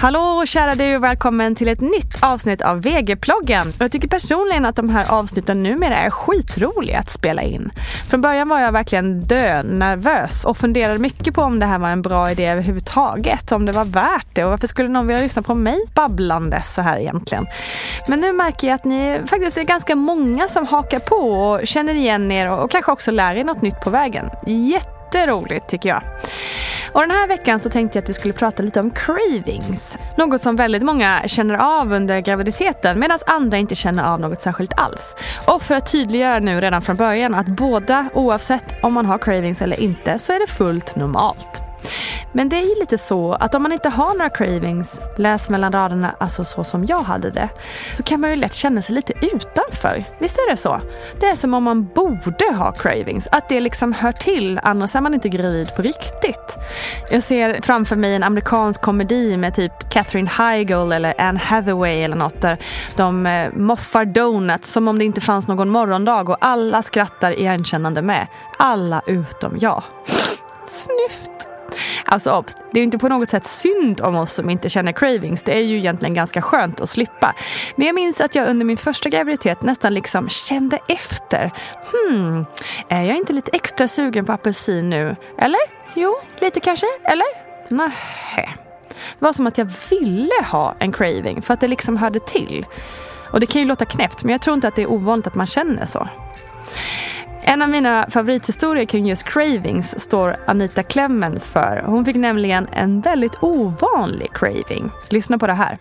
Hallå kära du och välkommen till ett nytt avsnitt av VG-ploggen. Jag tycker personligen att de här avsnitten numera är skitroliga att spela in. Från början var jag verkligen dönervös och funderade mycket på om det här var en bra idé överhuvudtaget. Om det var värt det och varför skulle någon vilja lyssna på mig babblandes så här egentligen. Men nu märker jag att ni faktiskt är ganska många som hakar på och känner igen er och kanske också lär er något nytt på vägen. Jätte jätteroligt tycker jag. Och den här veckan så tänkte jag att vi skulle prata lite om cravings. Något som väldigt många känner av under graviditeten medan andra inte känner av något särskilt alls. Och för att tydliggöra nu redan från början att båda oavsett om man har cravings eller inte så är det fullt normalt. Men det är ju lite så att om man inte har några cravings, läs mellan raderna, alltså så som jag hade det, så kan man ju lätt känna sig lite utanför. Visst är det så? Det är som om man borde ha cravings, att det liksom hör till, annars är man inte gravid på riktigt. Jag ser framför mig en amerikansk komedi med typ Catherine Heigl eller Anne Hathaway eller något där de eh, moffar donuts som om det inte fanns någon morgondag och alla skrattar igenkännande med. Alla utom jag. Snyft! Alltså obs, det är ju inte på något sätt synd om oss som inte känner cravings. Det är ju egentligen ganska skönt att slippa. Men jag minns att jag under min första graviditet nästan liksom kände efter. Hmm, är jag inte lite extra sugen på apelsin nu? Eller? Jo, lite kanske? Eller? Nähä. Det var som att jag ville ha en craving för att det liksom hörde till. Och det kan ju låta knäppt men jag tror inte att det är ovanligt att man känner så. En av mina favorithistorier kring just cravings står Anita Clemens för. Hon fick nämligen en väldigt ovanlig craving. Lyssna på det här.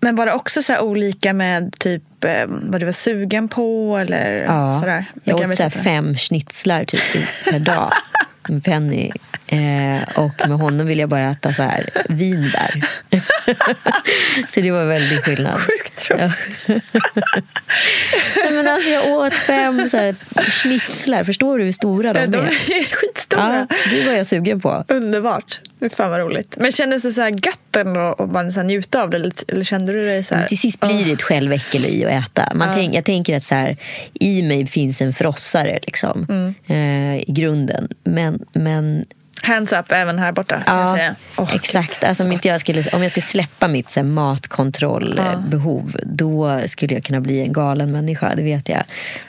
Men var det också så olika med typ eh, vad du var sugen på eller ja, sådär? Jag åt så fem schnitzlar typ per dag. med Penny. Eh, och med honom vill jag bara äta så här vinbär. så det var väldigt skillnad. Sjukt. Ja. men alltså jag åt fem så här schnitzlar. Förstår du hur stora de är? De är skitstora. Ja, det var jag sugen på. Underbart. Fan vad roligt. Men kändes det så här gött ändå att bara så njuta av det? Eller kände du dig så här? Men till sist blir det ett själväckel i att äta. Man tänk, jag tänker att så här, i mig finns en frossare liksom, Mm. eh, i grunden. Men, men Hands up även här borta Ja. Åh, exakt. Alltså, om, jag skulle, om jag skulle släppa mitt så här, matkontrollbehov då skulle jag kunna bli en galen människa, det vet jag.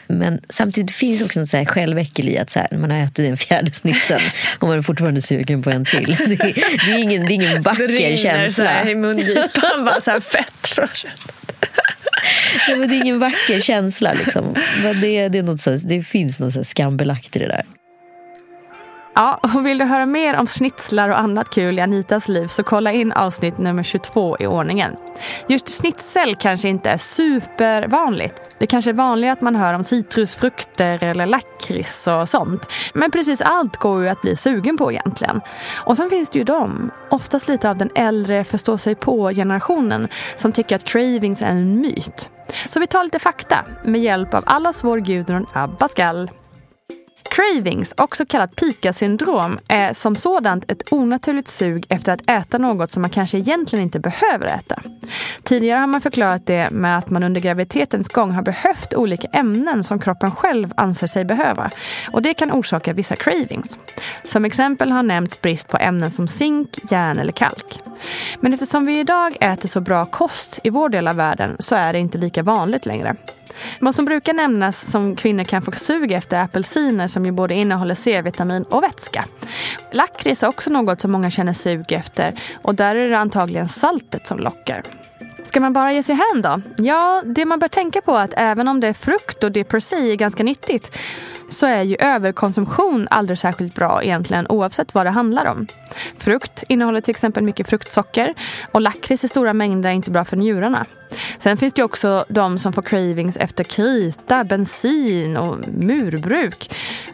Men samtidigt finns också något så här själväckel i att så här, när man har ätit en fjärde snitsen och man är fortfarande sugen på en till. Det är, det är, ingen, det är ingen Det vacker rinner så känsla. här i mungipan, bara så här fett från. Ja, men det är ingen vacker känsla. Liksom. Men det, det, är något så här, det finns något så skambelagt i det där. Ja, och vill du höra mer om snitslar och annat kul i Anitas liv så kolla in avsnitt nummer 22 i ordningen. Just snitsel kanske inte är supervanligt. Det kanske är vanligare att man hör om citrusfrukter eller lakrits och sånt. Men precis allt går ju att bli sugen på egentligen. Och sen finns det ju de, oftast lite av den äldre förstå sig på-generationen som tycker att cravings är en myt. Så vi tar lite fakta med hjälp av allas vår Gudrun Abascal. Cravings, också kallat pika-syndrom, är som sådant ett onaturligt sug efter att äta något som man kanske egentligen inte behöver äta. Tidigare har man förklarat det med att man under graviditetens gång har behövt olika ämnen som kroppen själv anser sig behöva. Och det kan orsaka vissa cravings. Som exempel har nämnts brist på ämnen som zink, järn eller kalk. Men eftersom vi idag äter så bra kost i vår del av världen så är det inte lika vanligt längre. Vad som brukar nämnas som kvinnor kan få sug efter är apelsiner som ju både innehåller C-vitamin och vätska. Lakrits är också något som många känner sug efter och där är det antagligen saltet som lockar. Ska man bara ge sig hän då? Ja, det man bör tänka på är att även om det är frukt och det per se är ganska nyttigt så är ju överkonsumtion aldrig särskilt bra egentligen oavsett vad det handlar om. Frukt innehåller till exempel mycket fruktsocker och lakrits i stora mängder är inte bra för njurarna. Sen finns det också de som får cravings efter krita, bensin och murbruk.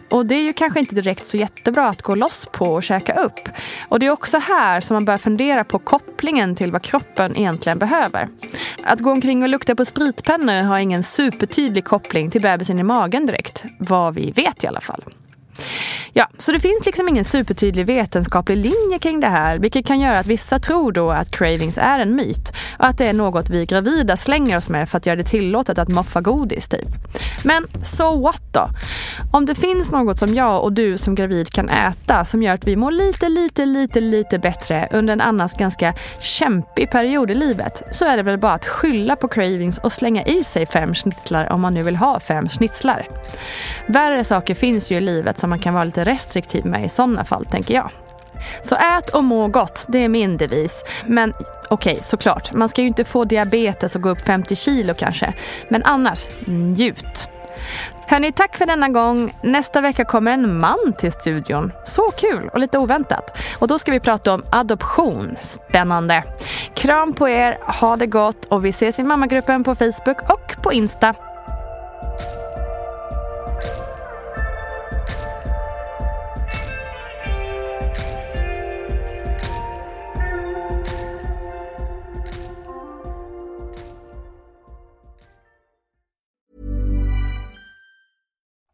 Och det är ju kanske inte direkt så jättebra att gå loss på och käka upp. Och det är också här som man börjar fundera på kopplingen till vad kroppen egentligen behöver. Att gå omkring och lukta på spritpennor har ingen supertydlig koppling till bebisen i magen direkt. Vad vi vet i alla fall. Ja, så det finns liksom ingen supertydlig vetenskaplig linje kring det här vilket kan göra att vissa tror då att cravings är en myt och att det är något vi gravida slänger oss med för att göra det tillåtet att moffa godis typ. Men so what då? Om det finns något som jag och du som gravid kan äta som gör att vi mår lite, lite, lite, lite bättre under en annars ganska kämpig period i livet så är det väl bara att skylla på cravings och slänga i sig fem schnitzlar om man nu vill ha fem schnitzlar. Värre saker finns ju i livet som man kan vara lite restriktiv med i sådana fall, tänker jag. Så ät och må gott, det är min devis. Men okej, okay, såklart, man ska ju inte få diabetes och gå upp 50 kilo kanske. Men annars, njut. Hörni, tack för denna gång. Nästa vecka kommer en man till studion. Så kul och lite oväntat. Och då ska vi prata om adoption. Spännande. Kram på er, ha det gott och vi ses i mammagruppen på Facebook och på Insta.